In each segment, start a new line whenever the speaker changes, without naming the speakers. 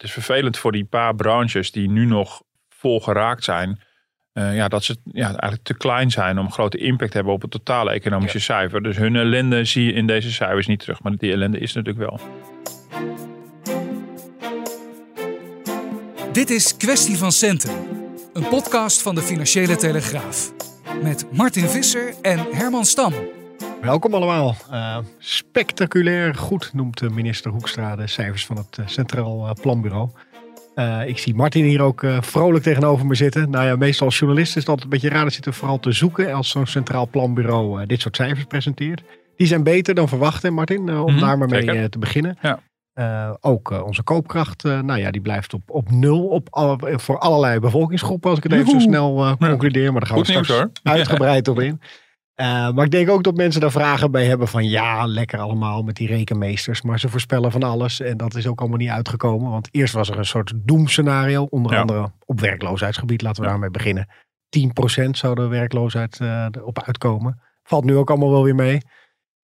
Het is vervelend voor die paar branches die nu nog vol geraakt zijn. eh, ja, dat ze ja, eigenlijk te klein zijn om grote impact te hebben op het totale economische cijfer. Dus hun ellende zie je in deze cijfers niet terug. Maar die ellende is natuurlijk wel.
Dit is Kwestie van Centen, een podcast van de Financiële Telegraaf. Met Martin Visser en Herman Stam.
Welkom allemaal. Uh, spectaculair goed noemt de minister Hoekstra de cijfers van het uh, Centraal uh, Planbureau. ik zie Martin hier ook vrolijk tegenover me zitten. Nou ja, meestal als journalist is het altijd een beetje raar. Dat zitten vooral te zoeken als zo'n Centraal Planbureau dit soort cijfers presenteert. Die zijn beter dan verwacht, Martin, om mm -hmm, daar maar mee te beginnen.
Ja.
Uh, ook uh, onze koopkracht, uh, nou ja, die blijft op, op nul op alle, voor allerlei bevolkingsgroepen, als ik het even Joehoe. zo snel concludeer. Maar daar gaan
Goed
we straks
nieuws,
uitgebreid op in. maar ik denk ook dat mensen daar vragen bij hebben van ja, lekker allemaal met die rekenmeesters. Maar ze voorspellen van alles en dat is ook allemaal niet uitgekomen. Want eerst was er een soort doemscenario, onder
Ja.
andere op werkloosheidsgebied. Laten we
Ja.
daarmee beginnen. 10% zou de werkloosheid op uitkomen. Valt nu ook allemaal wel weer mee.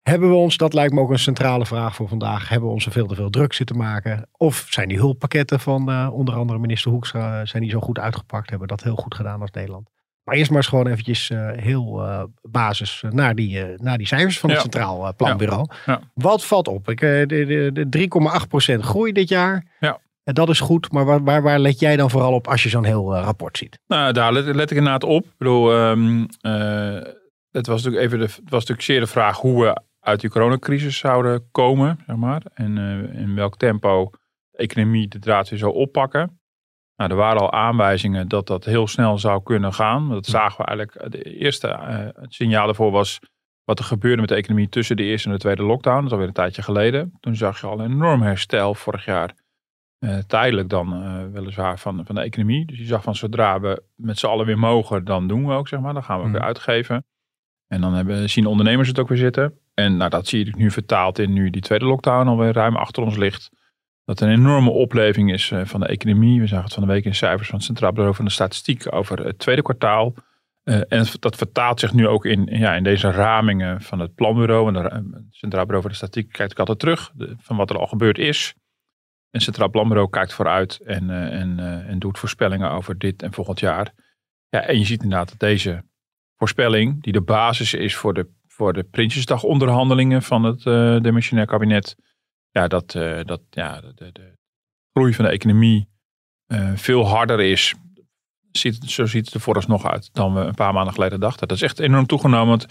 Hebben we ons, dat lijkt me ook een centrale vraag voor vandaag, hebben we ons er veel te veel druk zitten maken? Of zijn die hulppakketten van eh, onder andere minister Hoekstra, zijn die zo goed uitgepakt? Hebben we dat heel goed gedaan als Nederland? Maar eerst maar eens gewoon eventjes eh, heel eh, basis eh, naar, die, naar die cijfers van het
Ja.
Centraal Planbureau.
Ja.
Wat valt op? Ik, de, de, de 3,8% groei dit jaar.
Ja.
En dat is goed, maar waar, waar, waar let jij dan vooral op als je zo'n heel rapport ziet?
Nou, daar let, let ik inderdaad op. Ik bedoel, ehm, eh, het was natuurlijk even de, het was natuurlijk zeer de vraag hoe we uit die coronacrisis zouden komen, zeg maar. En in welk tempo de economie de draad weer zou oppakken. Nou, er waren al aanwijzingen dat dat heel snel zou kunnen gaan. Dat zagen we eigenlijk. De eerste eh, het signaal daarvoor was wat er gebeurde met de economie tussen de eerste en de tweede lockdown. Dat is alweer een tijdje geleden. Toen zag je al een enorm herstel vorig jaar. Eh, tijdelijk dan eh, weliswaar van, van de economie. Dus je zag van zodra we met z'n allen weer mogen, dan doen we ook, zeg maar. Dan gaan we ook
Mhm.
weer uitgeven. En dan hebben, zien ondernemers het ook weer zitten. En nou, dat zie je nu vertaald in nu die tweede lockdown alweer ruim achter ons ligt. Dat er een enorme opleving is eh, van de economie. We zagen het van de week in cijfers van het Centraal Bureau van de Statistiek over het tweede kwartaal. Eh, en dat vertaalt zich nu ook in, ja, in deze ramingen van het planbureau. En het Centraal Bureau van de Statistiek kijkt ook altijd terug van wat er al gebeurd is. En het Centraal Planbureau kijkt vooruit en, eh, en, eh, en doet voorspellingen over dit en volgend jaar. Ja, en je ziet inderdaad dat deze voorspelling, die de basis is voor de, voor de Prinsjesdagonderhandelingen van het demissionair kabinet, ja, dat, eh, dat ja, de, de, groei van de economie eh, veel harder is. Ziet, zo ziet het er vooralsnog uit dan we een paar maanden geleden dachten. Dat is echt enorm toegenomen. Want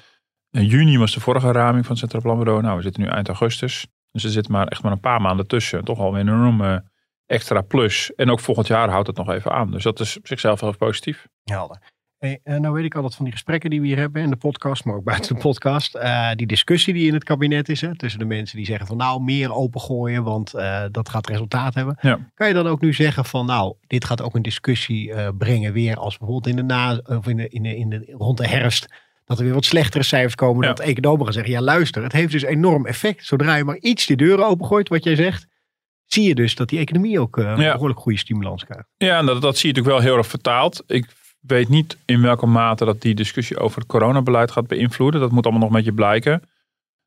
in juni was de vorige raming van het Centraal Planbureau. Nou, we zitten nu eind augustus. Dus er zit maar echt maar een paar maanden tussen. Toch alweer een enorme extra plus. En ook volgend jaar houdt het nog even aan. Dus dat is op zichzelf heel positief.
Helder. Hey, eh, nou weet ik altijd van die gesprekken die we hier hebben in de podcast, maar ook buiten de podcast. eh, die discussie die in het kabinet is, hè, tussen de mensen die zeggen van nou meer opengooien, want eh, dat gaat resultaat hebben.
Ja.
Kan je dan ook nu zeggen van nou, dit gaat ook een discussie brengen weer als bijvoorbeeld in de na, of in de, in de, in de, rond de herfst. Dat er weer wat slechtere cijfers komen.
Ja.
Dat economen gaan zeggen, ja luister, het heeft dus enorm effect. Zodra je maar iets de deuren opengooit, wat jij zegt, zie je dus dat die economie ook een
Ja.
behoorlijk goede stimulans krijgt.
Ja, en dat, dat zie je natuurlijk wel heel erg vertaald. Ik weet niet in welke mate dat die discussie over het coronabeleid gaat beïnvloeden. Dat moet allemaal nog een beetje blijken.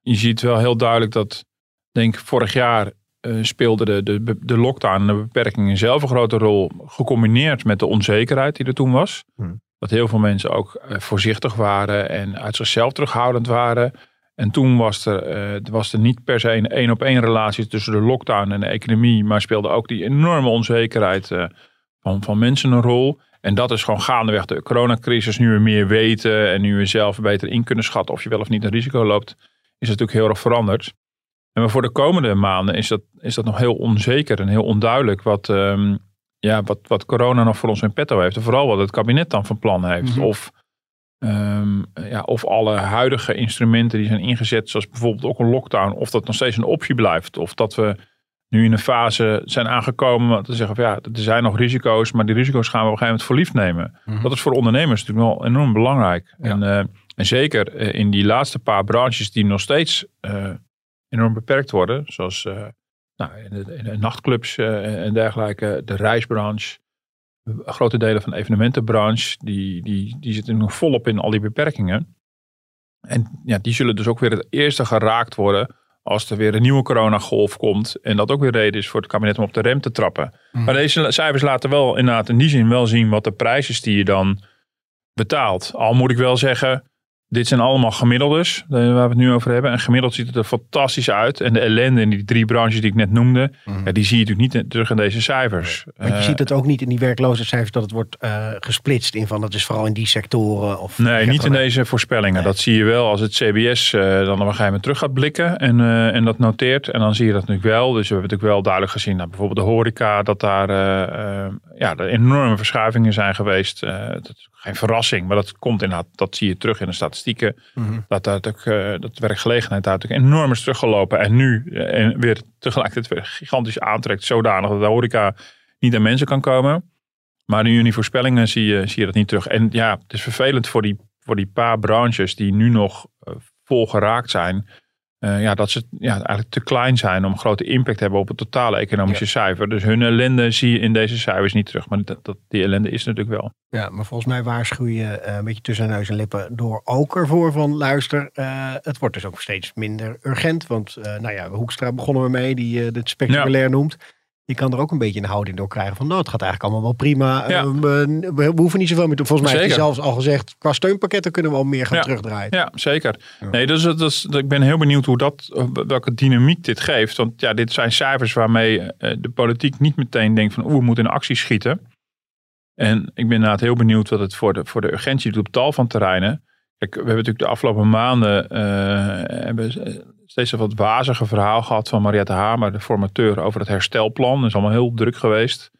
Je ziet wel heel duidelijk dat, denk ik, vorig jaar eh, speelde de, de, de lockdown en de beperkingen zelf een grote rol. Gecombineerd met de onzekerheid die er toen was.
Hmm.
Dat heel veel mensen ook eh, voorzichtig waren en uit zichzelf terughoudend waren. En toen was er, eh, was er niet per se een één op één relatie tussen de lockdown en de economie. Maar speelde ook die enorme onzekerheid van, van mensen een rol. En dat is gewoon gaandeweg de coronacrisis. Nu we meer weten en nu we zelf beter in kunnen schatten of je wel of niet een risico loopt. Is natuurlijk heel erg veranderd. En maar voor de komende maanden is dat, is dat nog heel onzeker en heel onduidelijk. Wat, ehm, ja, wat, wat corona nog voor ons in petto heeft. En vooral wat het kabinet dan van plan heeft.
Mhm.
Of Ehm, ja, of alle huidige instrumenten die zijn ingezet, zoals bijvoorbeeld ook een lockdown, of dat nog steeds een optie blijft. Of dat we nu in een fase zijn aangekomen te zeggen van ja, er zijn nog risico's, maar die risico's gaan we op een gegeven moment voor lief nemen.
Mhm.
Dat is voor ondernemers natuurlijk wel enorm belangrijk.
Ja.
En, eh, en zeker eh, in die laatste paar branches die nog steeds eh, enorm beperkt worden, zoals nou, in, de, in de nachtclubs en dergelijke, de reisbranche, grote delen van de evenementenbranche, die, die, die zitten nog volop in al die beperkingen. En ja, die zullen dus ook weer het eerste geraakt worden als er weer een nieuwe coronagolf komt. En dat ook weer reden is voor het kabinet om op de rem te trappen.
Mhm.
Maar deze cijfers laten wel inderdaad in die zin wel zien wat de prijs is die je dan betaalt. Al moet ik wel zeggen, dit zijn allemaal gemiddeldes eh, waar we het nu over hebben. En gemiddeld ziet het er fantastisch uit. En de ellende in die drie branches die ik net noemde,
Mhm.
ja, die zie je natuurlijk niet terug in deze cijfers.
Want je
Eh,
ziet het ook niet in die werkloosheidscijfers dat het wordt eh, gesplitst in van dat is vooral in die sectoren. Of
Nee, niet in deze voorspellingen.
Nee.
Dat zie je wel als het CBS dan op een gegeven moment terug gaat blikken en, en dat noteert. En dan zie je dat natuurlijk wel. Dus we hebben natuurlijk wel duidelijk gezien, nou, bijvoorbeeld de horeca, dat daar ja, er enorme verschuivingen zijn geweest. Dat is geen verrassing, maar dat komt inderdaad, dat zie je terug in de statistieken.
Mhm.
Dat, eh, dat de werkgelegenheid daar natuurlijk enorm is teruggelopen. En nu eh, en weer tegelijkertijd weer gigantisch aantrekt. Zodanig dat de horeca niet aan mensen kan komen. Maar nu in die voorspellingen zie je, zie je dat niet terug. En ja, het is vervelend voor die, voor die paar branches die nu nog eh, vol geraakt zijn. Eh, ja, dat ze ja, eigenlijk te klein zijn om grote impact te hebben op het totale economische cijfer. Dus hun ellende zie je in deze cijfers niet terug. Maar dat, dat, die ellende is natuurlijk wel.
Ja, maar volgens mij waarschuw je eh, een beetje tussen neus en lippen door ook ervoor van luister, eh, het wordt dus ook steeds minder urgent. Want nou ja, Hoekstra begonnen we mee, die dit spectaculair noemt. Je kan er ook een beetje een houding door krijgen van nou, het gaat eigenlijk allemaal wel prima.
Ja.
Eh, we, we hoeven niet zoveel meer te Volgens mij heeft hij
Zeker.
zelfs al gezegd, qua steunpakketten kunnen we al meer gaan
Ja.
terugdraaien.
Ja, zeker.
Ja.
Nee, dus, dat is, ik ben heel benieuwd hoe dat, welke dynamiek dit geeft. Want ja, dit zijn cijfers waarmee eh, de politiek niet meteen denkt van oeh, we moeten in actie schieten. En ik ben inderdaad heel benieuwd wat het voor de, voor de urgentie doet op tal van terreinen. Kijk, we hebben natuurlijk de afgelopen maanden eh, hebben steeds een wat wazige verhaal gehad van Mariette Hamer, de formateur, over het herstelplan. Dat is allemaal heel druk geweest. We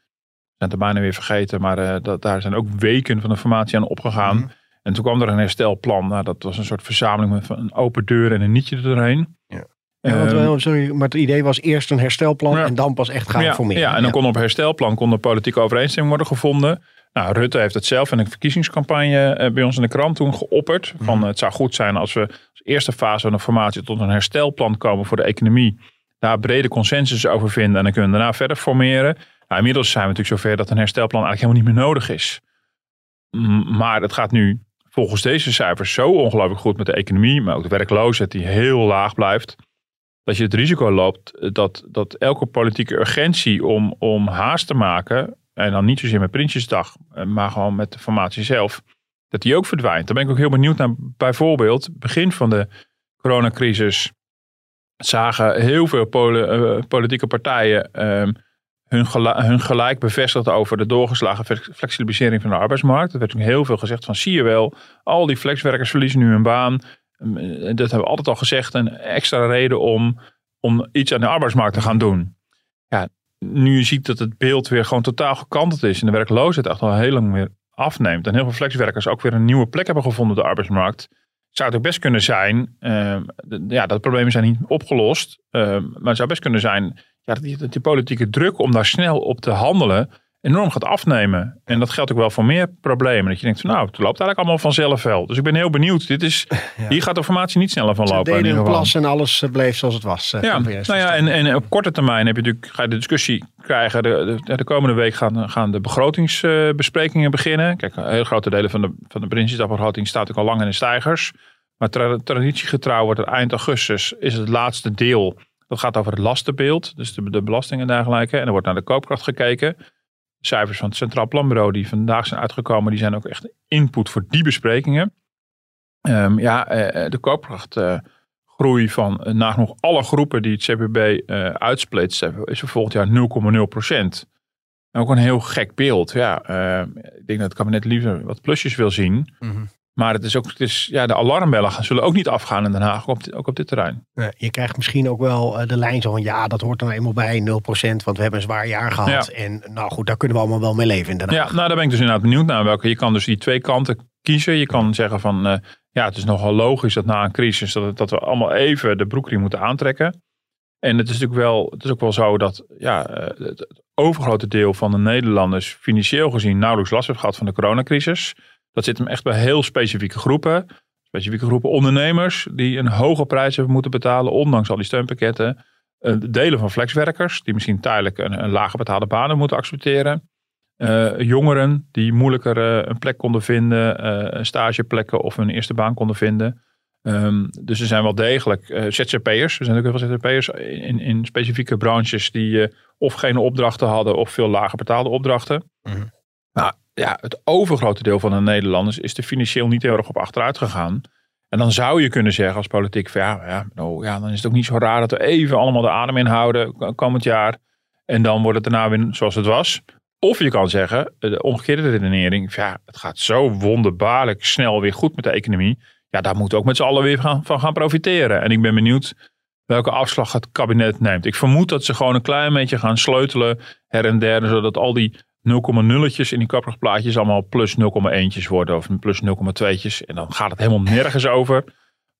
zijn het er bijna weer vergeten, maar eh, dat, daar zijn ook weken van informatie aan opgegaan.
Mhm.
En toen kwam er een herstelplan. Nou, dat was een soort verzameling met een open deur en een nietje er doorheen.
Ja. Ja, want,
Ehm,
wel, sorry, maar het idee was eerst een herstelplan
Ja.
en dan pas echt gaan
ja,
formeren.
ja, en dan kon op herstelplan kon de politieke overeenstemming worden gevonden. Nou, Rutte heeft het zelf in een verkiezingscampagne eh, bij ons in de krant toen geopperd. Van
Mhm.
eh, het zou goed zijn als we als eerste fase van de formatie tot een herstelplan komen voor de economie. Daar brede consensus over vinden en dan kunnen we daarna verder formeren. Nou, inmiddels zijn we natuurlijk zover dat een herstelplan eigenlijk helemaal niet meer nodig is. Maar het gaat nu volgens deze cijfers zo ongelooflijk goed met de economie, maar ook de werkloosheid die heel laag blijft dat je het risico loopt dat, dat elke politieke urgentie om, om haast te maken, en dan niet zozeer met Prinsjesdag, eh, maar gewoon met de formatie zelf, dat die ook verdwijnt. Daar ben ik ook heel benieuwd naar. Bijvoorbeeld, begin van de coronacrisis zagen heel veel eh, politieke partijen ehm, hun, gela- hun gelijk bevestigd over de doorgeslagen flex- flexibilisering van de arbeidsmarkt. Er werd toen heel veel gezegd van zie je wel, al die flexwerkers verliezen nu hun baan. Ehm, Dat hebben we altijd al gezegd. Een extra reden om, om iets aan de arbeidsmarkt te gaan doen. Nu je ziet dat het beeld weer gewoon totaal gekanteld is. En de werkloosheid echt al heel lang weer afneemt. En heel veel flexwerkers ook weer een nieuwe plek hebben gevonden op de arbeidsmarkt. Zou het ook best kunnen zijn, ehm, ja, dat problemen zijn niet opgelost. ehm, maar het zou best kunnen zijn ja, dat, die, dat die politieke druk om daar snel op te handelen enorm gaat afnemen. En dat geldt ook wel voor meer problemen. Dat je denkt, van, nou, het loopt eigenlijk allemaal vanzelf wel. Dus ik ben heel benieuwd. Dit is, Hier gaat de formatie niet sneller van
Ze
lopen. in
deden een
geval.
plas en alles eh, bleef zoals het was. eh,
Ja, nou ja, en, en op korte termijn heb je natuurlijk, ga je de discussie krijgen. De, de, de komende week gaan, gaan de begrotingsbesprekingen beginnen. Kijk, heel grote delen van de, van de Prinsjesdagbegroting staat ook al lang in de stijgers. Maar tra- traditiegetrouw wordt er eind augustus is het laatste deel. Dat gaat over het lastenbeeld, dus de, de belastingen en dergelijke. En er wordt naar de koopkracht gekeken. Cijfers van het Centraal Planbureau die vandaag zijn uitgekomen, die zijn ook echt input voor die besprekingen. Ehm, ja, eh, eh, de koopkrachtgroei van uh, nagenoeg alle groepen die het CPB eh uitsplitst, eh, is voor volgend jaar 0,0 procent. Ook een heel gek beeld. Ja, eh, ik denk dat het kabinet liever wat plusjes wil zien.
Mhm.
Maar het is ook, het is, ja, de alarmbellen zullen ook niet afgaan in Den Haag, ook op, dit- ook op dit terrein.
Ja, je krijgt misschien ook wel eh, de lijn zo van ja, dat hoort er nou eenmaal bij, 0%, want we hebben een zwaar jaar gehad.
Ja.
En nou goed, daar kunnen we allemaal wel mee leven in Den
Ja,
Haag.
nou daar ben ik dus inderdaad benieuwd naar. Welke, je kan dus die twee kanten kiezen. Je kan zeggen van, eh, ja, het is nogal logisch dat na een crisis dat, dat we allemaal even de broekriem moeten aantrekken. En het is natuurlijk wel, het is ook wel zo dat ja, eh, het overgrote deel van de Nederlanders financieel gezien nauwelijks last heeft gehad van de coronacrisis. Dat zit hem echt bij heel specifieke groepen. Specifieke groepen ondernemers die een hoge prijs hebben moeten betalen, ondanks al die steunpakketten. Uh, delen van flexwerkers die misschien tijdelijk een, een lage betaalde banen moeten accepteren. Uh, jongeren die moeilijker uh, een plek konden vinden, stageplekken of een eerste baan konden vinden. Um, dus er zijn wel degelijk ZZP'ers. Er zijn ook heel veel ZZP'ers in, in specifieke branches die of geen opdrachten hadden of veel lager betaalde opdrachten. Mm. Maar ja, het overgrote deel van de Nederlanders is er financieel niet heel erg op achteruit gegaan. En dan zou je kunnen zeggen als politiek, van, ja, ja, nou, ja, dan is het ook niet zo raar dat we even allemaal de adem inhouden komend jaar. En dan wordt het daarna weer zoals het was. Of je kan zeggen, de omgekeerde redenering, ja, het gaat zo wonderbaarlijk snel weer goed met de economie ja, daar moeten we ook met z'n allen weer van gaan profiteren. En ik ben benieuwd welke afslag het kabinet neemt. Ik vermoed dat ze gewoon een klein beetje gaan sleutelen her en der, zodat al die 0,0'tjes in die kappersplaatjes allemaal plus 0,1'tjes worden of plus 0,2'tjes. En dan gaat het helemaal nergens over.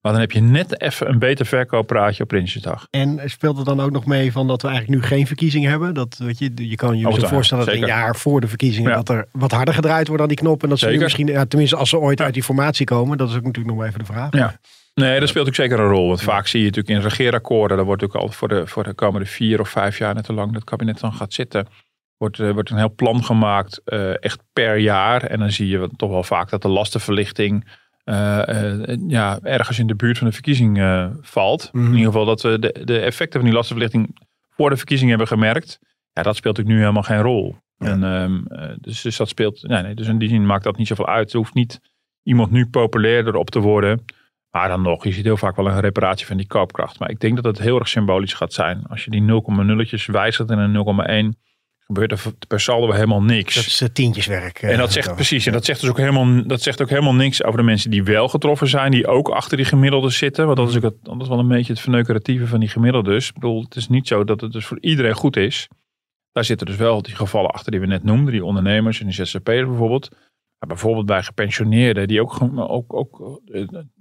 Maar dan heb je net even een beter verkooppraatje op Prinsjesdag.
En speelt er dan ook nog mee van dat we eigenlijk nu geen verkiezingen hebben? Dat, weet je, je kan je zo voorstellen dat zeker. een jaar voor de verkiezingen... Ja. dat er wat harder gedraaid wordt aan die knop. En dat ze misschien, ja, tenminste als ze ooit ja. uit die formatie komen. Dat is ook natuurlijk nog even de vraag.
Ja. Nee, dat speelt ook zeker een rol. Want vaak zie je natuurlijk in regeerakkoorden... daar wordt ook al voor de, voor de komende vier of vijf jaar... net te lang dat het kabinet dan gaat zitten... Wordt, uh, wordt een heel plan gemaakt, uh, echt per jaar. En dan zie je toch wel vaak dat de lastenverlichting uh, ja, ergens in de buurt van de verkiezing valt. Mm. In ieder geval dat we de, de effecten van die lastenverlichting voor de verkiezing hebben gemerkt. Ja, dat speelt natuurlijk nu helemaal geen rol. Ja. En, um, dus, dus dat speelt, nee, nee, dus in die zin maakt dat niet zoveel uit. Er hoeft niet iemand nu populairder op te worden. Maar dan nog, je ziet heel vaak wel een reparatie van die koopkracht. Maar ik denk dat het heel erg symbolisch gaat zijn. Als je die 0,0'tjes wijzigt in een 0,1 gebeurt er per saldo helemaal niks.
Dat is tientjeswerk.
En dat zegt precies. En dat zegt dus ook helemaal, dat zegt ook helemaal niks over de mensen die wel getroffen zijn, die ook achter die gemiddelde zitten. Want dat is ook het, dat is wel een beetje het verneukeratieve van die gemiddeldes. Ik bedoel, het is niet zo dat het dus voor iedereen goed is. Daar zitten dus wel die gevallen achter die we net noemden, die ondernemers en die ZZP'ers bijvoorbeeld. Maar bijvoorbeeld bij gepensioneerden, die ook, ook, ook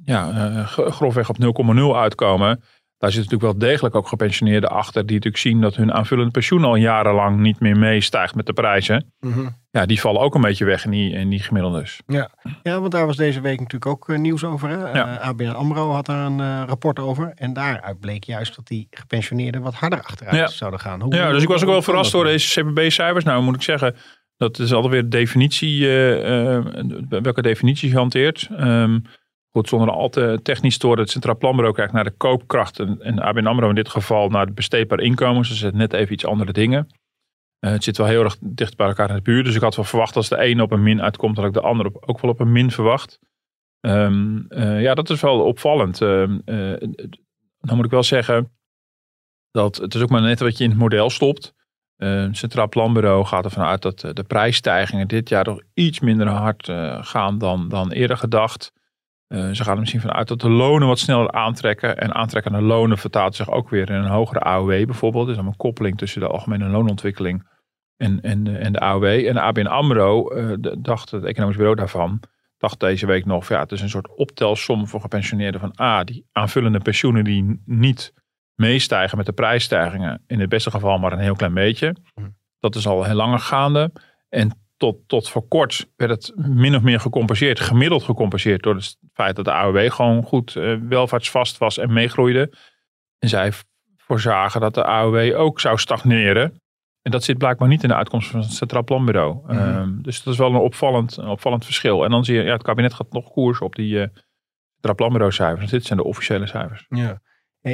ja, grofweg op 0,0 uitkomen daar zitten natuurlijk wel degelijk ook gepensioneerden achter. Die natuurlijk zien dat hun aanvullend pensioen al jarenlang niet meer meestijgt met de prijzen. Mm -hmm. Ja, die vallen ook een beetje weg in die, in die gemiddeldes.
Ja. ja, want daar was deze week natuurlijk ook uh, nieuws over. Hè? Ja. Uh, ABN AMRO had daar een uh, rapport over. En daaruit bleek juist dat die gepensioneerden wat harder achteruit ja. zouden gaan.
Hoe, ja, dus ik was ook wel verrast door deze CPB-cijfers. Nou moet ik zeggen, dat is altijd weer de definitie, welke definitie je hanteert. Um, Goed, zonder al te technisch te worden, het Centraal Planbureau kijkt naar de koopkracht en, en ABN AMRO in dit geval naar de besteedbaar inkomens. Dus het net even iets andere dingen. Uh, het zit wel heel erg dicht bij elkaar in de buurt. Dus ik had wel verwacht als de een op een min uitkomt, dat ik de ander op, ook wel op een min verwacht. Um, uh, ja, dat is wel opvallend. Uh, dan moet ik wel zeggen dat het is ook maar net wat je in het model stopt. Het Centraal Planbureau gaat ervan uit dat de prijsstijgingen dit jaar nog iets minder hard gaan dan, dan eerder gedacht. Uh, ze gaan er misschien vanuit dat de lonen wat sneller aantrekken. En aantrekkende lonen vertaalt zich ook weer in een hogere AOW bijvoorbeeld. Dus dan een koppeling tussen de algemene loonontwikkeling en, en, de, en de AOW. En de ABN AMRO, uh, dacht het economisch bureau daarvan, dacht deze week nog, ja, het is een soort optelsom voor gepensioneerden van A, die aanvullende pensioenen die niet meestijgen met de prijsstijgingen. In het beste geval maar een heel klein beetje. Mhm. Dat is al heel langer gaande. En tot, tot voor kort werd het min of meer gecompenseerd, gemiddeld gecompenseerd door het feit dat de AOW gewoon goed uh, welvaartsvast was en meegroeide. En zij voorzagen dat de AOW ook zou stagneren. En dat zit blijkbaar niet in de uitkomst van het Centraal Planbureau. Mm um, dus dat is wel een opvallend, een opvallend verschil. En dan zie je, ja, het kabinet gaat nog koers op die uh, Centraal Planbureau cijfers. Dit zijn de officiële cijfers.
Ja.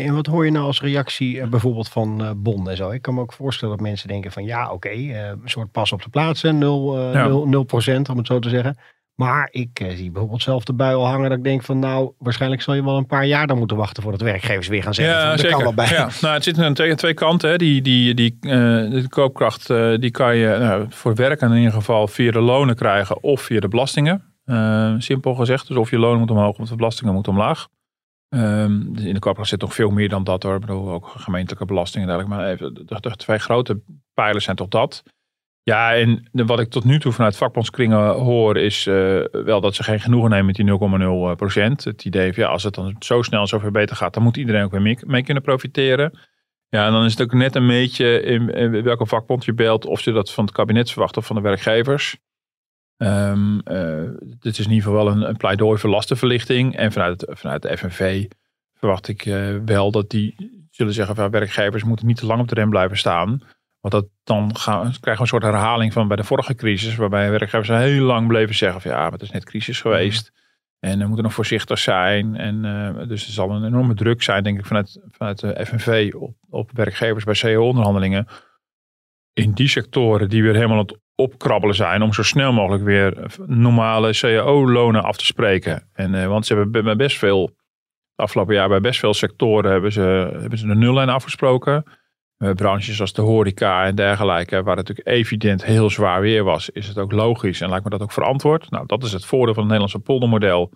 En wat hoor je nou als reactie uh, bijvoorbeeld van uh, Bon en zo? Ik kan me ook voorstellen dat mensen denken van ja, oké, okay, uh, een soort pas op de plaats, 0, ja. 0, 0 om het zo te zeggen. Maar ik zie bijvoorbeeld zelf de bui al hangen dat ik denk van nou, waarschijnlijk zal je wel een paar jaar dan moeten wachten voordat werkgevers weer gaan zeggen.
Ja,
van,
zeker.
Kan wel bij.
Ja. Nou, het zit aan twee, twee kanten. Hè. Die, die, die, de koopkracht die kan je nou, voor werken in ieder geval via de lonen krijgen of via de belastingen. simpel gezegd, dus of je loon moet omhoog of de belastingen moeten omlaag. Um, in de koopkracht zit nog veel meer dan dat hoor. Ik bedoel, ook gemeentelijke belastingen en dergelijke. Maar even, de, de, twee grote pijlers zijn toch dat. Ja, en wat ik tot nu toe vanuit vakbondskringen hoor is uh, wel dat ze geen genoegen nemen met die 0,0 procent. Het idee van ja, als het dan zo snel zoveel beter gaat, dan moet iedereen ook weer mee, mee kunnen profiteren. Ja, en dan is het ook net een beetje in, in welke vakbond je belt. Of je dat van het kabinet verwacht of van de werkgevers. Um, dit is in ieder geval wel een, een pleidooi voor lastenverlichting. En vanuit, vanuit de FNV verwacht ik uh, wel dat die zullen zeggen van werkgevers moeten niet te lang op de rem blijven staan. Want dat, dan gaan, krijgen we een soort herhaling van bij de vorige crisis. Waarbij werkgevers heel lang bleven zeggen van ja, het is net crisis geweest. En we moeten nog voorzichtig zijn. En uh, dus er zal een enorme druk zijn, denk ik, vanuit, vanuit de FNV op, op werkgevers bij CEO-onderhandelingen. In die sectoren die weer helemaal aan het opkrabbelen zijn. Om zo snel mogelijk weer normale CEO-lonen af te spreken. En, uh, want ze hebben bij best veel, afgelopen jaar bij best veel sectoren hebben ze, hebben ze de nullijn afgesproken. Uh, branches als de horeca en dergelijke, waar het natuurlijk evident heel zwaar weer was, is het ook logisch en lijkt me dat ook verantwoord. Nou, dat is het voordeel van het Nederlandse poldermodel.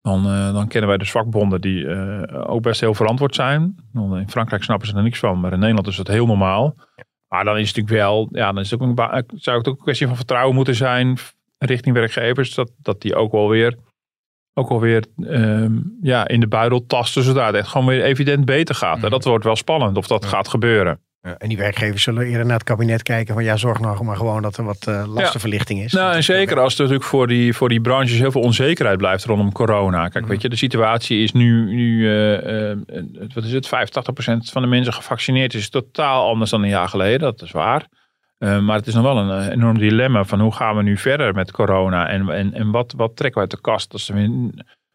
Dan, uh, dan kennen wij de vakbonden die uh, ook best heel verantwoord zijn. In Frankrijk snappen ze er niks van, maar in Nederland is het heel normaal. Maar dan is het natuurlijk wel, ja, dan is het ook een, zou het ook een kwestie van vertrouwen moeten zijn richting werkgevers, dat, dat die ook wel weer, ook wel weer um, ja, in de buidel tasten, zodat het echt gewoon weer evident beter gaat. En dat wordt wel spannend of dat
Ja.
gaat gebeuren.
Ja, en die werkgevers zullen eerder naar het kabinet kijken van ja, zorg nou maar gewoon dat er wat eh, lastenverlichting is.
Nou, en zeker als er natuurlijk voor die, voor die branches heel veel onzekerheid blijft rondom corona. Kijk, weet je, de situatie is nu, nu eh, eh, wat is het, 85% van de mensen gevaccineerd is totaal anders dan een jaar geleden. Dat is waar. Uh, maar het is nog wel een uh, enorm dilemma van hoe gaan we nu verder met corona en, en, en wat, wat trekken we uit de kast als er weer,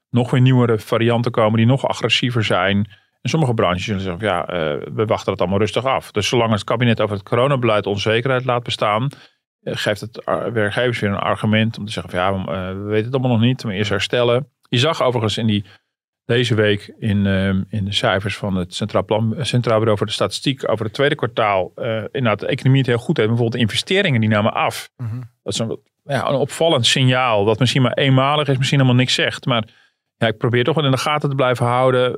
nog weer nieuwere varianten komen die nog agressiever zijn. En sommige branches zullen zeggen, ja, uh, we wachten het allemaal rustig af. Dus zolang het kabinet over het coronabeleid onzekerheid laat bestaan, uh, geeft het werkgevers weer een argument om te zeggen, van, ja, we weten het allemaal nog niet, maar eerst herstellen. Je zag overigens in die, deze week in, in de cijfers van het Centraal, Plan, Centraal Bureau voor de Statistiek over het tweede kwartaal, inderdaad de economie het heel goed heeft. Bijvoorbeeld de investeringen die namen af.
Mhm.
Mm -hmm. Dat is een, ja, een opvallend signaal, dat misschien maar eenmalig is, misschien helemaal niks zegt. Maar ja, ik probeer toch wel in de gaten te blijven houden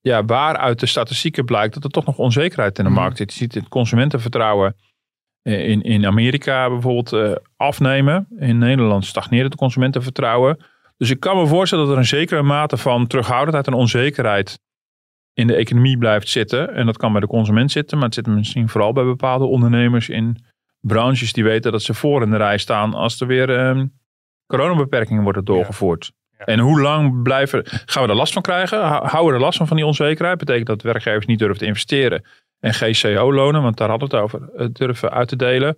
ja, waaruit de statistieken blijkt dat er toch nog onzekerheid in de markt zit. Je ziet het consumentenvertrouwen in, in Amerika bijvoorbeeld uh, afnemen. In Nederland stagneert het consumentenvertrouwen. Dus ik kan me voorstellen dat er een zekere mate van terughoudendheid en onzekerheid in de economie blijft zitten. En dat kan bij de consument zitten, maar het zit misschien vooral bij bepaalde ondernemers in branches die weten dat ze voor in de rij staan als er weer um, coronabeperkingen worden doorgevoerd. Ja. En hoe lang blijven, gaan we er last van krijgen? Houden we er last van van die onzekerheid? Betekent dat werkgevers niet durven te investeren en GCO-lonen, want daar hadden we het over, eh, durven uit te delen?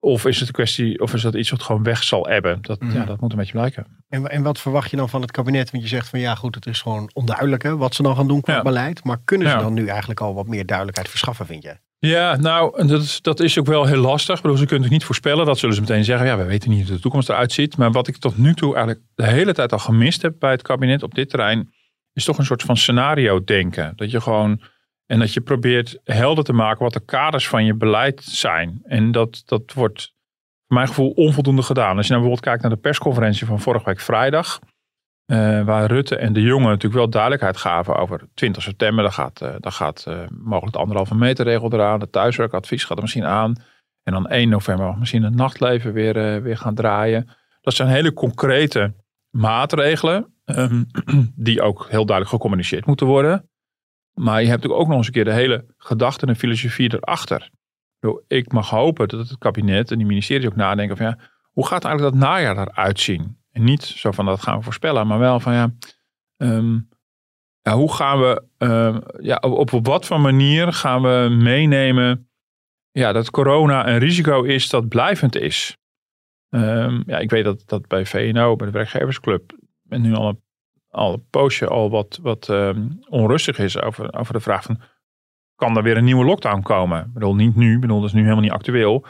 Of is het een kwestie, of is dat iets wat gewoon weg zal ebben? Dat, mm. ja, dat moet een beetje blijken.
En, en wat verwacht je dan van het kabinet? Want je zegt van ja, goed, het is gewoon onduidelijk hè, wat ze dan gaan doen qua ja. beleid. Maar kunnen ze ja. dan nu eigenlijk al wat meer duidelijkheid verschaffen, vind je?
Ja, nou, dat is, dat is ook wel heel lastig. Bedoel, ze kunnen het niet voorspellen. Dat zullen ze meteen zeggen. Ja, we weten niet hoe de toekomst eruit ziet. Maar wat ik tot nu toe eigenlijk de hele tijd al gemist heb bij het kabinet op dit terrein, is toch een soort van scenario denken. Dat je gewoon, en dat je probeert helder te maken wat de kaders van je beleid zijn. En dat, dat wordt, voor mijn gevoel, onvoldoende gedaan. Als je nou bijvoorbeeld kijkt naar de persconferentie van vorige week vrijdag. Uh, waar Rutte en de jongen natuurlijk wel duidelijkheid gaven over 20 september. Dan gaat, uh, dan gaat uh, mogelijk de anderhalve meter regel eraan. De thuiswerkadvies gaat er misschien aan. En dan 1 november mag misschien het nachtleven weer, weer gaan draaien. Dat zijn hele concrete maatregelen. Um, die ook heel duidelijk gecommuniceerd moeten worden. Maar je hebt natuurlijk ook nog eens een keer de hele gedachte en filosofie erachter. Ik mag hopen dat het kabinet en die ministeries ook nadenken van ja, hoe gaat eigenlijk dat najaar eruit zien? Niet zo van dat gaan we voorspellen, maar wel van ja, ja hoe gaan we, uh, ja, op, op wat voor manier gaan we meenemen ja, dat corona een risico is dat blijvend is. Um, ja, ik weet dat dat bij VNO, bij de werkgeversclub, en nu al een, al een poosje al wat, wat onrustig is over, over de vraag van, kan er weer een nieuwe lockdown komen? Ik bedoel, niet nu, ik bedoel, dat is nu helemaal niet actueel.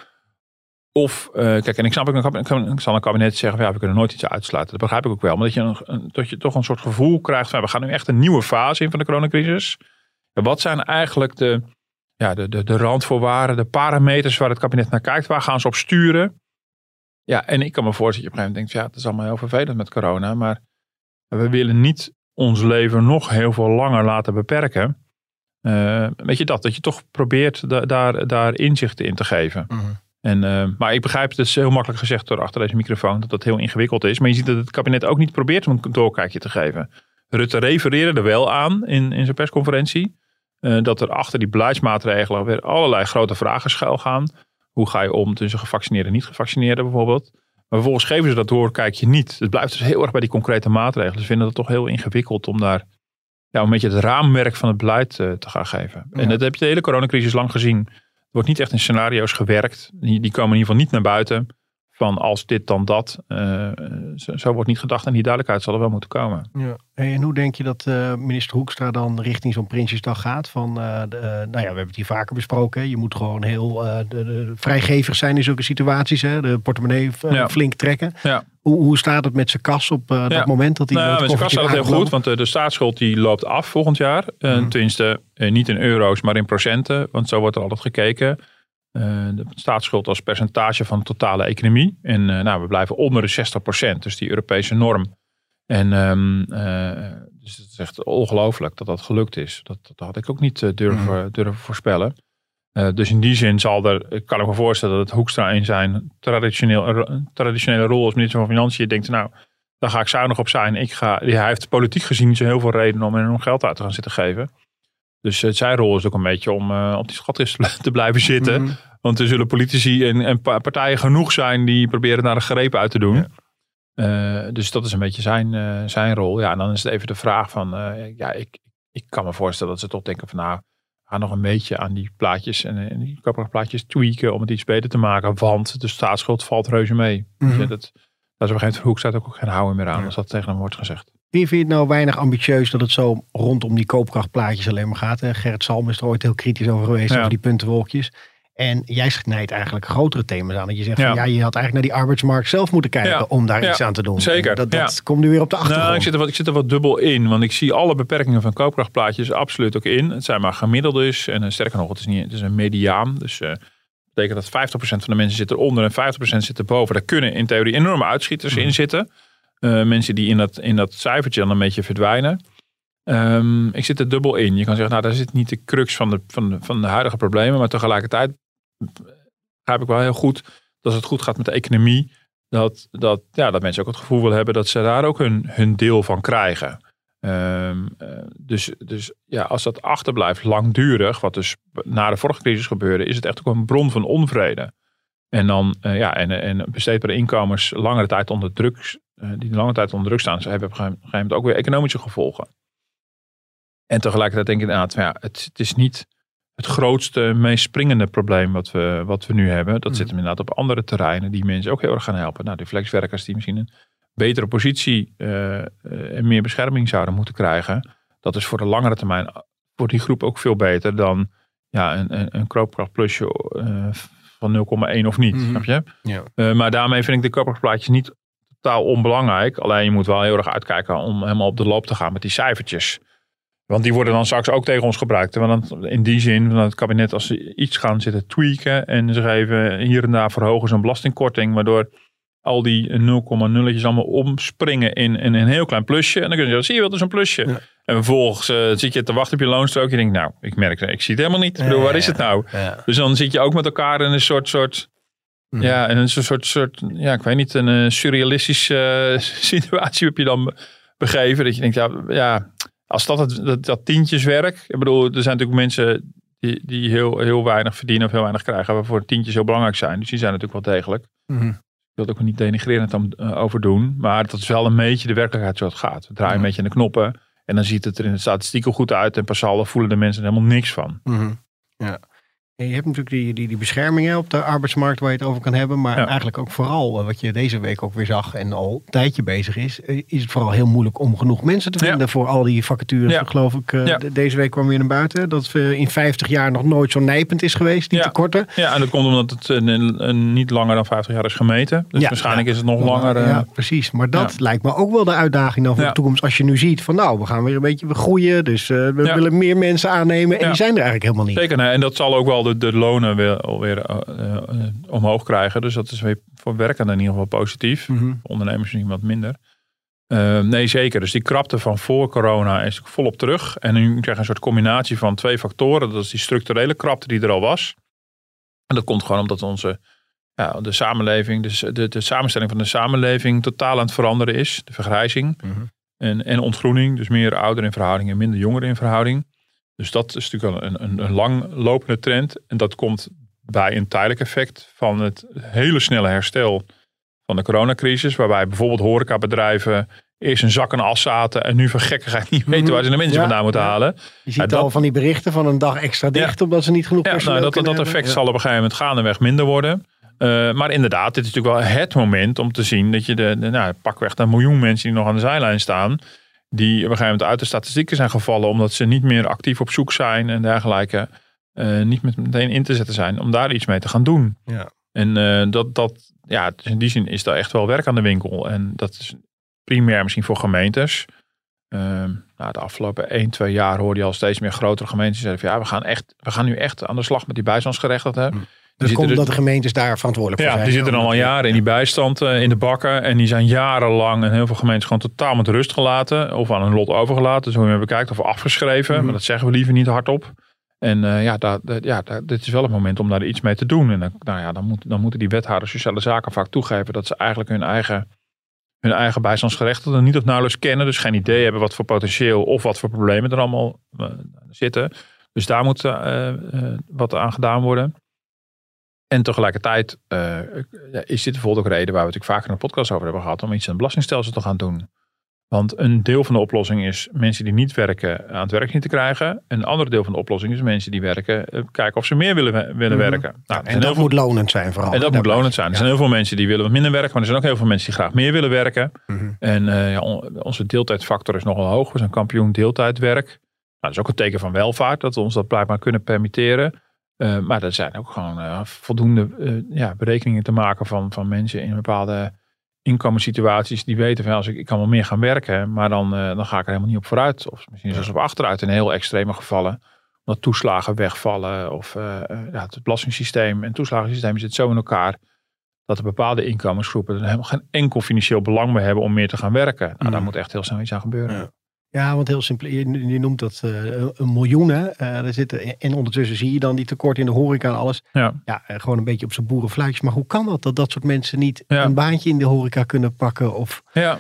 Of, uh, kijk, en ik snap, ik, ik zal een kabinet zeggen, ja, we kunnen nooit iets uitsluiten. Dat begrijp ik ook wel. Maar dat je, je toch een soort gevoel krijgt van, we gaan nu echt een nieuwe fase in van de coronacrisis. Wat zijn eigenlijk de, ja, de, de, de randvoorwaarden, de parameters waar het kabinet naar kijkt? Waar gaan ze op sturen? Ja, en ik kan me voorstellen dat je op een gegeven moment denkt, ja, het is allemaal heel vervelend met corona. Maar we willen niet ons leven nog heel veel langer laten beperken. Uh, weet je dat? Dat je toch probeert da daar, daar inzichten in te geven. Mm en, uh, maar ik begrijp, het is heel makkelijk gezegd door achter deze microfoon, dat dat heel ingewikkeld is. Maar je ziet dat het kabinet ook niet probeert om een doorkijkje te geven. Rutte refereerde er wel aan in, in zijn persconferentie. eh, dat er achter die beleidsmaatregelen weer allerlei grote vragen schuil gaan. Hoe ga je om tussen gevaccineerden en niet gevaccineerden bijvoorbeeld? Maar vervolgens geven ze dat door, kijk je niet. Het blijft dus heel erg bij die concrete maatregelen. Ze vinden het toch heel ingewikkeld om daar ja, een beetje het raamwerk van het beleid uh, te gaan geven.
Ja.
En dat heb je de hele coronacrisis lang gezien. Wordt niet echt in scenario's gewerkt. Die komen in ieder geval niet naar buiten. Van als dit dan dat. Uh, zo, zo, wordt niet gedacht. En die duidelijkheid zal er wel moeten komen.
Ja. En hoe denk je dat uh, minister Hoekstra dan richting zo'n Prinsjesdag gaat? Van, uh, de, nou ja, we hebben het hier vaker besproken. Je moet gewoon heel de, de vrijgevig zijn in zulke situaties. Hè? De portemonnee ja. flink trekken.
Ja.
Hoe, hoe staat het met zijn kas op dat ja. moment dat hij
nou, met zijn kas staat heel goed, want de, de staatsschuld die loopt af volgend jaar. Mm. Tenminste, niet in euro's, maar in procenten. Want zo wordt er altijd gekeken. Uh, de staatsschuld als percentage van de totale economie. En uh, nou, we blijven onder de 60%, dus die Europese norm. En um, uh, dus het is echt ongelooflijk dat dat gelukt is. Dat, dat had ik ook niet durven, mm. durven voorspellen. dus in die zin zal er, kan ik me voorstellen dat het Hoekstra in zijn traditioneel, traditionele rol als minister van Financiën denkt, nou, daar ga ik zuinig op zijn. Ik ga, hij heeft politiek gezien niet zo heel veel reden om nog geld uit te gaan zitten geven. Dus uh, zijn rol is ook een beetje om uh, op die schatkist te blijven zitten. Mm -hmm. Want er zullen politici en, en, partijen genoeg zijn die proberen daar een greep uit te doen. Ja. Uh, dus dat is een beetje zijn, zijn rol. Ja, en dan is het even de vraag van, ja, ik, ik kan me voorstellen dat ze toch denken van nou, gaan nog een beetje aan die plaatjes en, en die plaatjes tweaken om het iets beter te maken. Want de staatsschuld valt reuze mee. Mm -hmm. dus dat, dat is op een gegeven moment hoek staat ook geen houden meer aan, ja. als dat tegen hem wordt gezegd.
Vind je het nou weinig ambitieus dat het zo rondom die koopkrachtplaatjes alleen maar gaat? Hè? Gerrit Salm is er ooit heel kritisch over geweest, ja. over die puntenwolkjes. En jij snijdt eigenlijk grotere thema's aan. Dat je zegt, ja. Van, ja, je had eigenlijk naar die arbeidsmarkt zelf moeten kijken ja. om daar
ja.
iets aan te doen.
Zeker.
En dat, dat komt nu weer op de achtergrond.
Nou, ik, zit er wat, ik zit er wat dubbel in. Want ik zie alle beperkingen van koopkrachtplaatjes absoluut ook in. Het zijn maar gemiddeldes. En uh, sterker nog, het is, niet, het is een mediaan. Dus uh, dat betekent dat 50% van de mensen zit eronder en 50% zit erboven. Daar kunnen in theorie enorme uitschieters mm. in zitten. Uh, mensen die in dat, in dat cijfertje dan een beetje verdwijnen. Um, ik zit er dubbel in. Je kan zeggen, nou, daar zit niet de crux van de, van van de huidige problemen. Maar tegelijkertijd begrijp ik wel heel goed dat als het goed gaat met de economie. Dat, dat, ja, dat mensen ook het gevoel willen hebben dat ze daar ook hun, hun deel van krijgen. Um, uh, dus, dus ja, als dat achterblijft langdurig, wat dus na de vorige crisis gebeurde, is het echt ook een bron van onvrede. En dan uh, ja, en, en besteedbare inkomens langere tijd onder druk die lange tijd onder druk staan, ze hebben op een gegeven moment ook weer economische gevolgen. En tegelijkertijd denk ik inderdaad, ja, het, het is niet het grootste, meest springende probleem wat we, wat we nu hebben. Dat mm. zit hem inderdaad op andere terreinen die mensen ook heel erg gaan helpen. Nou, de flexwerkers die misschien een betere positie uh, en meer bescherming zouden moeten krijgen. Dat is voor de langere termijn voor die groep ook veel beter dan ja, een, een, een koopkrachtplusje uh, van 0,1 of niet.
Mhm.
Snap je?
Ja.
Uh, maar daarmee vind ik de koopkrachtplaatjes niet totaal onbelangrijk. Alleen je moet wel heel erg uitkijken om helemaal op de loop te gaan met die cijfertjes. Want die worden dan straks ook tegen ons gebruikt. Want in die zin, van het kabinet, als ze iets gaan zitten tweaken. en ze geven hier en daar verhogen zo'n belastingkorting. waardoor al die 0,0'tjes allemaal omspringen in, in, een heel klein plusje. En dan kun je zeggen, zie je wel, dat is een plusje. Ja. En vervolgens uh, zit je te wachten op je loonstrook. Je denkt, nou, ik merk ik zie het helemaal niet. Ik bedoel, waar is het nou?
Ja.
Dus dan zit je ook met elkaar in een soort, soort Ja, en een soort, soort, ja, ik weet niet, een uh, surrealistische uh, situatie heb je dan begeven. Dat je denkt, ja, ja als dat, het, dat, dat tientjeswerk. Ik bedoel, er zijn natuurlijk mensen die, die heel, heel weinig verdienen of heel weinig krijgen. Waarvoor tientjes heel belangrijk zijn. Dus die zijn natuurlijk wel degelijk.
Mhm.
Ik wil het ook niet denigrerend dan, uh, over doen. Maar dat is wel een beetje de werkelijkheid zoals het gaat. We draaien een beetje aan de knoppen. En dan ziet het er in de statistieken goed uit. En pas saldo voelen de mensen er helemaal niks van.
Mhm. Ja. Je hebt natuurlijk die, die, die beschermingen op de arbeidsmarkt waar je het over kan hebben. Maar
Ja.
eigenlijk ook vooral, eh, wat je deze week ook weer zag en al een tijdje bezig is, eh, is het vooral heel moeilijk om genoeg mensen te
Ja.
vinden voor al die vacatures.
Ja.
Geloof ik, eh, deze week kwam weer naar buiten dat we in 50 jaar nog nooit zo nijpend is geweest, die
Ja.
tekorten.
Ja, en dat komt omdat het een, een, niet langer dan 50 jaar is gemeten. Dus waarschijnlijk is het nog langer.
Ja, precies. Maar dat lijkt me ook wel de uitdaging dan voor de toekomst. Als je nu ziet van nou, we gaan weer een beetje groeien. Dus we willen meer mensen aannemen. En die zijn er eigenlijk helemaal niet.
Zeker, nee. en dat zal ook wel de, de lonen weer, alweer eh, eh, omhoog krijgen. Dus dat is weer voor werkenden in ieder geval positief.
Mhm.
Ondernemers misschien wat minder. Eh, nee, zeker. Dus die krapte van voor corona is volop terug. En nu krijg je een soort combinatie van twee factoren. Dat is die structurele krapte die er al was. En dat komt gewoon omdat onze ja, de samenleving, dus de, de samenstelling van de samenleving totaal aan het veranderen is. De vergrijzing
Mhm.
en, en ontgroening. Dus meer ouderen in verhouding en minder jongeren in verhouding. Dus dat is natuurlijk wel een, een, een lang lopende trend. En dat komt bij een tijdelijk effect van het hele snelle herstel van de coronacrisis. Waarbij bijvoorbeeld horecabedrijven eerst een zak en as zaten. En nu van gekkigheid niet weten waar ze de mensen
Ja,
vandaan moeten
ja.
halen.
Je ziet
dat-
al van die berichten van een dag extra dicht, omdat ze niet genoeg
Ja,
personeel
nou, dat, dat
kunnen
effect zal op een gegeven moment gaandeweg minder worden. Eh, maar inderdaad, dit is natuurlijk wel het moment om te zien dat je de, de nou, pakweg een miljoen mensen die nog aan de zijlijn staan. Die op een gegeven moment uit de statistieken zijn gevallen omdat ze niet meer actief op zoek zijn en dergelijke. eh, niet met meteen in te zetten zijn om daar iets mee te gaan doen.
Ja.
En eh, dat, dat, ja, dus in die zin is daar echt wel werk aan de winkel. En dat is primair misschien voor gemeentes. Ehm, nou, de afgelopen 1, 2 jaar hoorde je al steeds meer grotere gemeentes zeggen van ja, we gaan, echt, we gaan nu echt aan de slag met die bijstandsgerechtigden.
Mm. Dat
zitten
komt
er-
omdat de gemeentes daar verantwoordelijk voor
ja,
zijn.
die zitten al al jaren in die bijstand eh, in de bakken. En die zijn jarenlang in heel veel gemeentes gewoon totaal met rust gelaten. Of aan hun lot overgelaten. Dus hoe je bekijkt. Of afgeschreven.
Mhm.
Maar dat zeggen we liever niet hardop. En eh, ja, daar, ja daar, dit is wel het moment om daar iets mee te doen. En dan, nou ja, dan, moet, dan moeten die wethouders sociale zaken vaak toegeven dat ze eigenlijk hun eigen, hun eigen bijstandsgerechtigden niet of nauwelijks kennen. Dus geen idee hebben wat voor potentieel of wat voor problemen er allemaal eh, zitten. Dus daar moet wat aan gedaan worden. En tegelijkertijd eh, is dit bijvoorbeeld ook reden waar we het natuurlijk vaker in de podcast over hebben gehad om iets aan het belastingstelsel te gaan doen. Want een deel van de oplossing is mensen die niet werken aan het werk niet te krijgen. Een ander deel van de oplossing is mensen die werken, eh, kijken of ze meer willen, willen
Mhm.
werken. Nou,
En dat
veel-
moet lonend zijn vooral.
en dat moet lonend zijn. Er zijn heel veel mensen die willen wat minder werken, maar er zijn ook heel veel mensen die graag meer willen werken.
Mhm.
En eh, ja, on- onze deeltijdfactor is nogal hoog. We zijn kampioen deeltijdwerk. Nou, dat is ook een teken van welvaart, dat we ons dat blijkbaar kunnen permitteren. Eh, maar er zijn ook gewoon eh, voldoende eh, ja, berekeningen te maken van, van mensen in bepaalde inkomenssituaties die weten van als ik, ik kan wel meer gaan werken, maar dan, dan ga ik er helemaal niet op vooruit. Of misschien zelfs op achteruit in heel extreme gevallen. Omdat toeslagen wegvallen of ja, het belastingssysteem en toeslagensysteem zit zo in elkaar dat er bepaalde inkomensgroepen er helemaal geen enkel financieel belang meer hebben om meer te gaan werken. Nou, daar
Mm.
moet echt heel snel iets aan gebeuren.
Ja. Ja, want heel simpel, je, je noemt dat eh, een miljoen. Hè? Er zitten, en ondertussen zie je dan die tekort in de horeca en alles.
Ja.
Ja, eh, gewoon een beetje op zijn boerenfluitjes. Maar hoe kan dat, dat dat soort mensen niet
Ja.
een baantje in de horeca kunnen pakken? Of,
Ja.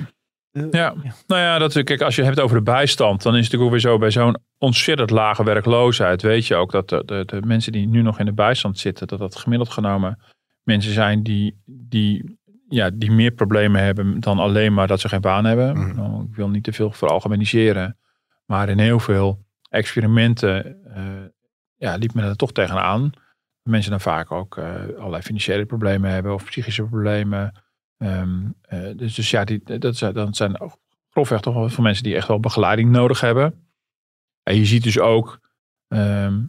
Ja, nou ja, dat, kijk, als je het hebt over de bijstand, dan is het natuurlijk ook weer zo bij zo'n ontzettend lage werkloosheid. Weet je ook dat de, de, de mensen die nu nog in de bijstand zitten, dat dat gemiddeld genomen mensen zijn die, die, ja, die meer problemen hebben dan alleen maar dat ze geen baan hebben.
Mhm.
Nou, ik wil niet te veel veralgemeniseren, maar in heel veel experimenten eh, ja, liep men er toch tegenaan. Mensen dan vaak ook eh, allerlei financiële problemen hebben of psychische problemen. Ehm, eh, dus, dus ja, die, dat, zijn, dat zijn ook grofweg toch wel veel mensen die echt wel begeleiding nodig hebben. En je ziet dus ook ehm,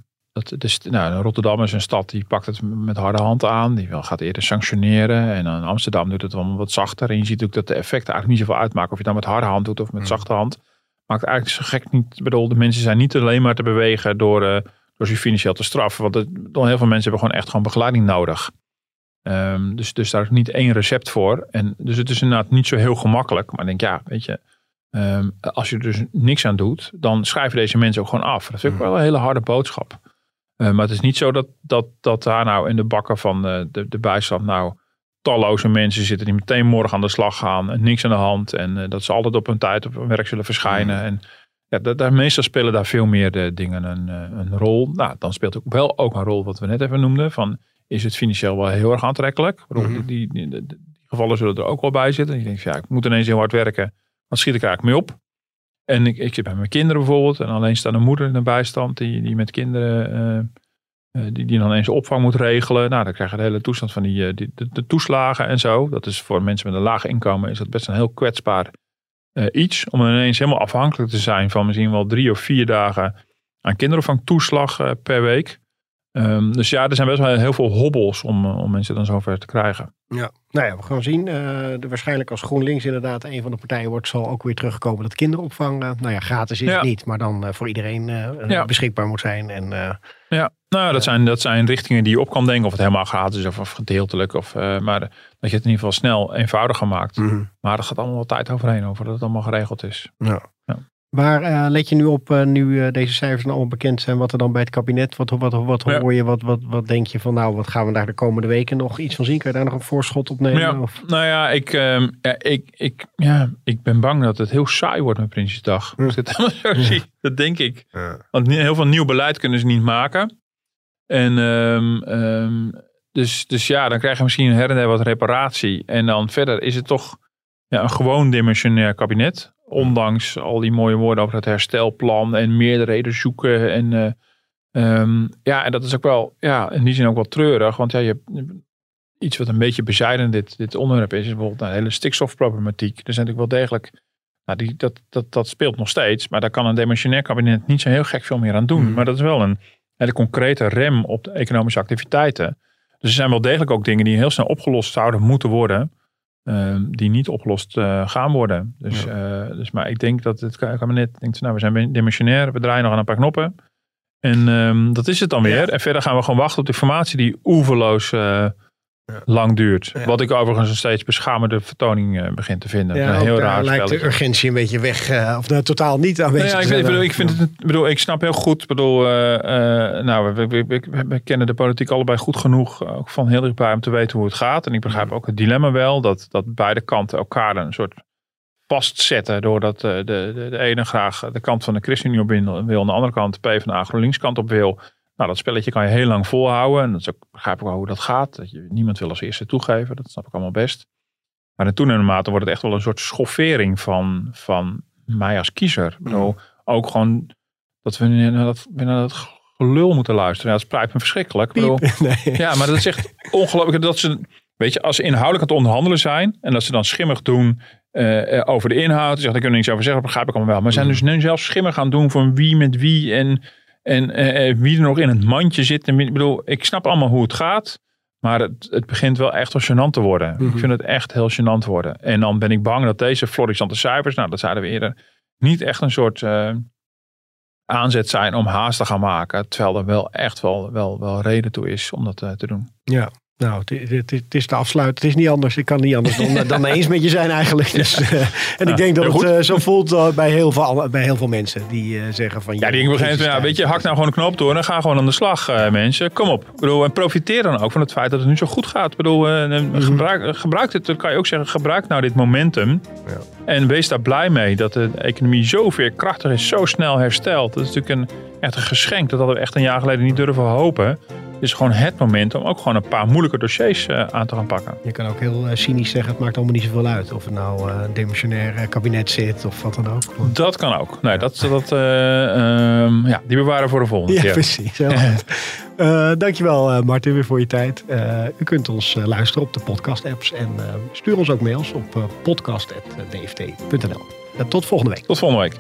dat st- nou, Rotterdam is een stad die pakt het met harde hand aan. Die gaat eerder sanctioneren. En dan Amsterdam doet het allemaal wat zachter. En je ziet ook dat de effecten eigenlijk niet zoveel uitmaken. Of je het nou met harde hand doet of met
Mm.
zachte hand. Maakt eigenlijk zo gek niet. Ik bedoel, de mensen zijn niet alleen maar te bewegen door, eh, door ze financieel te straffen. Want het, dan heel veel mensen hebben gewoon echt gewoon begeleiding nodig. Ehm, dus, dus daar is niet één recept voor. En dus het is inderdaad niet zo heel gemakkelijk. Maar ik denk, ja, weet je, ehm, als je er dus niks aan doet, dan schrijven deze mensen ook gewoon af. Dat is ook wel een hele harde boodschap. Eh, maar het is niet zo dat, dat, dat daar nou in de bakken van de, de, de bijstand nou talloze mensen zitten die meteen morgen aan de slag gaan en niks aan de hand. En eh, dat ze altijd op hun tijd op hun werk zullen verschijnen. En ja, da- daar, meestal spelen daar veel meer de dingen een, eh, een rol. Nou, dan speelt ook wel ook een rol wat we net even noemden. Van, is het financieel wel heel erg aantrekkelijk? Ik
Mhm.
die, die, die, die gevallen zullen er ook wel bij zitten. Je denkt, ja, ik moet ineens heel hard werken. Wat schiet ik eigenlijk mee op? En ik, ik zit bij mijn kinderen bijvoorbeeld. En alleenstaande moeder in de bijstand. Die, die met kinderen... eh, eh, die, die dan eens opvang moet regelen. Nou, dan krijg je de hele toestand van die, eh, die, de, toeslagen en zo. Dat is voor mensen met een laag inkomen is dat best een heel kwetsbaar iets. Om ineens helemaal afhankelijk te zijn van misschien wel drie of vier dagen aan kinderopvangtoeslag per week. Ehm, dus ja, er zijn best wel heel veel hobbels om, eh, om mensen dan zover te krijgen.
Ja, nou ja, we gaan zien. Eh, de, waarschijnlijk als GroenLinks inderdaad een van de partijen wordt, zal ook weer terugkomen dat kinderopvang, eh, nou ja, gratis is
Ja.
het niet, maar dan eh, voor iedereen eh,
Ja.
beschikbaar moet zijn. En eh,
Ja, nou, dat, zijn, dat zijn richtingen die je op kan denken. Of het helemaal gratis is of, of gedeeltelijk. Of, eh, maar dat je het in ieder geval snel eenvoudiger maakt. Maar er gaat allemaal wat tijd overheen over dat het allemaal geregeld is.
ja. Waar eh, let je nu op, eh, nu eh, deze cijfers dan allemaal bekend zijn, wat er dan bij het kabinet, wat, wat, wat,
Ja.
hoor je, wat, wat, wat denk je van, nou, wat gaan we daar de komende weken nog iets van zien? Kan je daar nog een voorschot op nemen?
Ja,
Of,
nou ja ik, ehm, ja, ik, ik, ja, ik ben bang dat het heel saai wordt met Prinsjesdag. Als ik het helemaal zo zie, dat denk ik. Want niet- heel veel nieuw beleid kunnen ze niet maken. En ehm, ehm, dus, dus ja, dan krijg je misschien her en der wat reparatie. En dan verder is het toch ja, een gewoon dimensionair kabinet. Ondanks al die mooie woorden over het herstelplan en meerderheden zoeken. En eh, ehm, ja, en dat is ook wel, ja, in die zin ook wel treurig. Want ja, je hebt iets wat een beetje bezijdend dit, dit onderwerp is, is bijvoorbeeld nou, de hele stikstofproblematiek. Er zijn natuurlijk wel degelijk, nou, die, dat, dat, dat speelt nog steeds, maar daar kan een demissionair kabinet niet zo heel gek veel meer aan doen.
Hmm.
Maar dat is wel een hele concrete rem op de economische activiteiten. Dus er zijn wel degelijk ook dingen die heel snel opgelost zouden moeten worden, ehm, die niet opgelost eh, gaan worden. Dus, eh, dus, maar ik denk dat het kabinet denkt, nou, we zijn demissionair, we draaien nog aan een paar knoppen. En ehm, dat is het dan weer.
Ja.
En verder gaan we gewoon wachten op de formatie die oeverloos eh,
Ja.
lang duurt.
Ja.
Wat ik overigens een steeds beschamende vertoning eh, begin te vinden.
ja,
een
ook
heel
daar
raar
lijkt de urgentie een beetje weg, eh, of nou, totaal niet aanwezig
Nou ja, ik, weet- ik
zijn.
bedoel, ik, vind het, bedoel, ik snap heel goed. Bedoel, eh, eh, nou, we, we, we, kennen de politiek allebei goed genoeg, eh, ook van heel dichtbij om te weten hoe het gaat. En ik begrijp ook het dilemma wel dat, dat beide kanten elkaar een soort vastzetten. Doordat eh, de, de, de ene graag de kant van de ChristenUnie op wil, aan de andere kant de PvdA GroenLinks kant op wil. Nou, dat spelletje kan je heel lang volhouden. En dat is ook, begrijp ik wel hoe dat gaat. Dat je, niemand wil als eerste toegeven. Dat snap ik allemaal best. Maar in toenemende mate wordt het echt wel een soort schoffering van, van mij als kiezer. Ik bedoel, ook gewoon dat we naar dat, we naar dat gelul moeten luisteren. Ja, dat spijt me verschrikkelijk. Ik bedoel,
Nee.
ja, maar dat is echt ongelooflijk dat ze, weet je, als ze inhoudelijk aan het onderhandelen zijn en dat ze dan schimmig doen eh, eh, over de inhoud, zeggen, daar kunnen we niks over zeggen, dat begrijp ik allemaal wel. Maar ze zijn dus nu zelfs schimmig gaan doen van wie met wie en, en eh, eh, wie er nog in het mandje zit. En ik bedoel, ik snap allemaal hoe het gaat, maar het, het begint wel echt wel gênant te worden.
Mhm.
Ik vind het echt heel gênant worden. En dan ben ik bang dat deze florissante cijfers, nou dat zeiden we eerder, niet echt een soort eh, aanzet zijn om haast te gaan maken. Terwijl er wel echt wel, wel, wel reden toe is om dat te doen.
Ja, nou, het, is te afsluiten. Het is niet anders. Ik kan niet anders dan, dan eens met je zijn eigenlijk. Dus, eh, en ik denk dat het eh, zo voelt eh, bij, heel veel, bij heel veel mensen die zeggen van...
Ja, die weet je, hak nou gewoon een knop door en ga gewoon aan de slag, mensen. Kom op. Ik bedoel, en profiteer dan ook van het feit dat het nu zo goed gaat. Ik bedoel,
Mhm.
gebruik, gebruik dit, dan kan je ook zeggen, gebruik nou dit momentum.
Ja.
En wees daar blij mee dat de economie zo veerkrachtig is, zo snel herstelt. Dat is natuurlijk een, echt een geschenk. Dat hadden we echt een jaar geleden niet durven hopen. Het is gewoon het moment om ook gewoon een paar moeilijke dossiers eh, aan te gaan pakken.
Je kan ook heel eh, cynisch zeggen, het maakt allemaal niet zoveel uit. Of het nou eh, een demissionair kabinet zit of wat dan ook.
Dat kan ook. Nee, dat, dat, eh, ehm, ja, die bewaren voor de volgende
Ja,
keer.
precies. Heel goed. Dankjewel eh, Martin weer voor je tijd. U kunt ons luisteren op de podcast apps. En stuur ons ook mails op uh, podcast.dft.nl. tot volgende week.
Tot volgende week.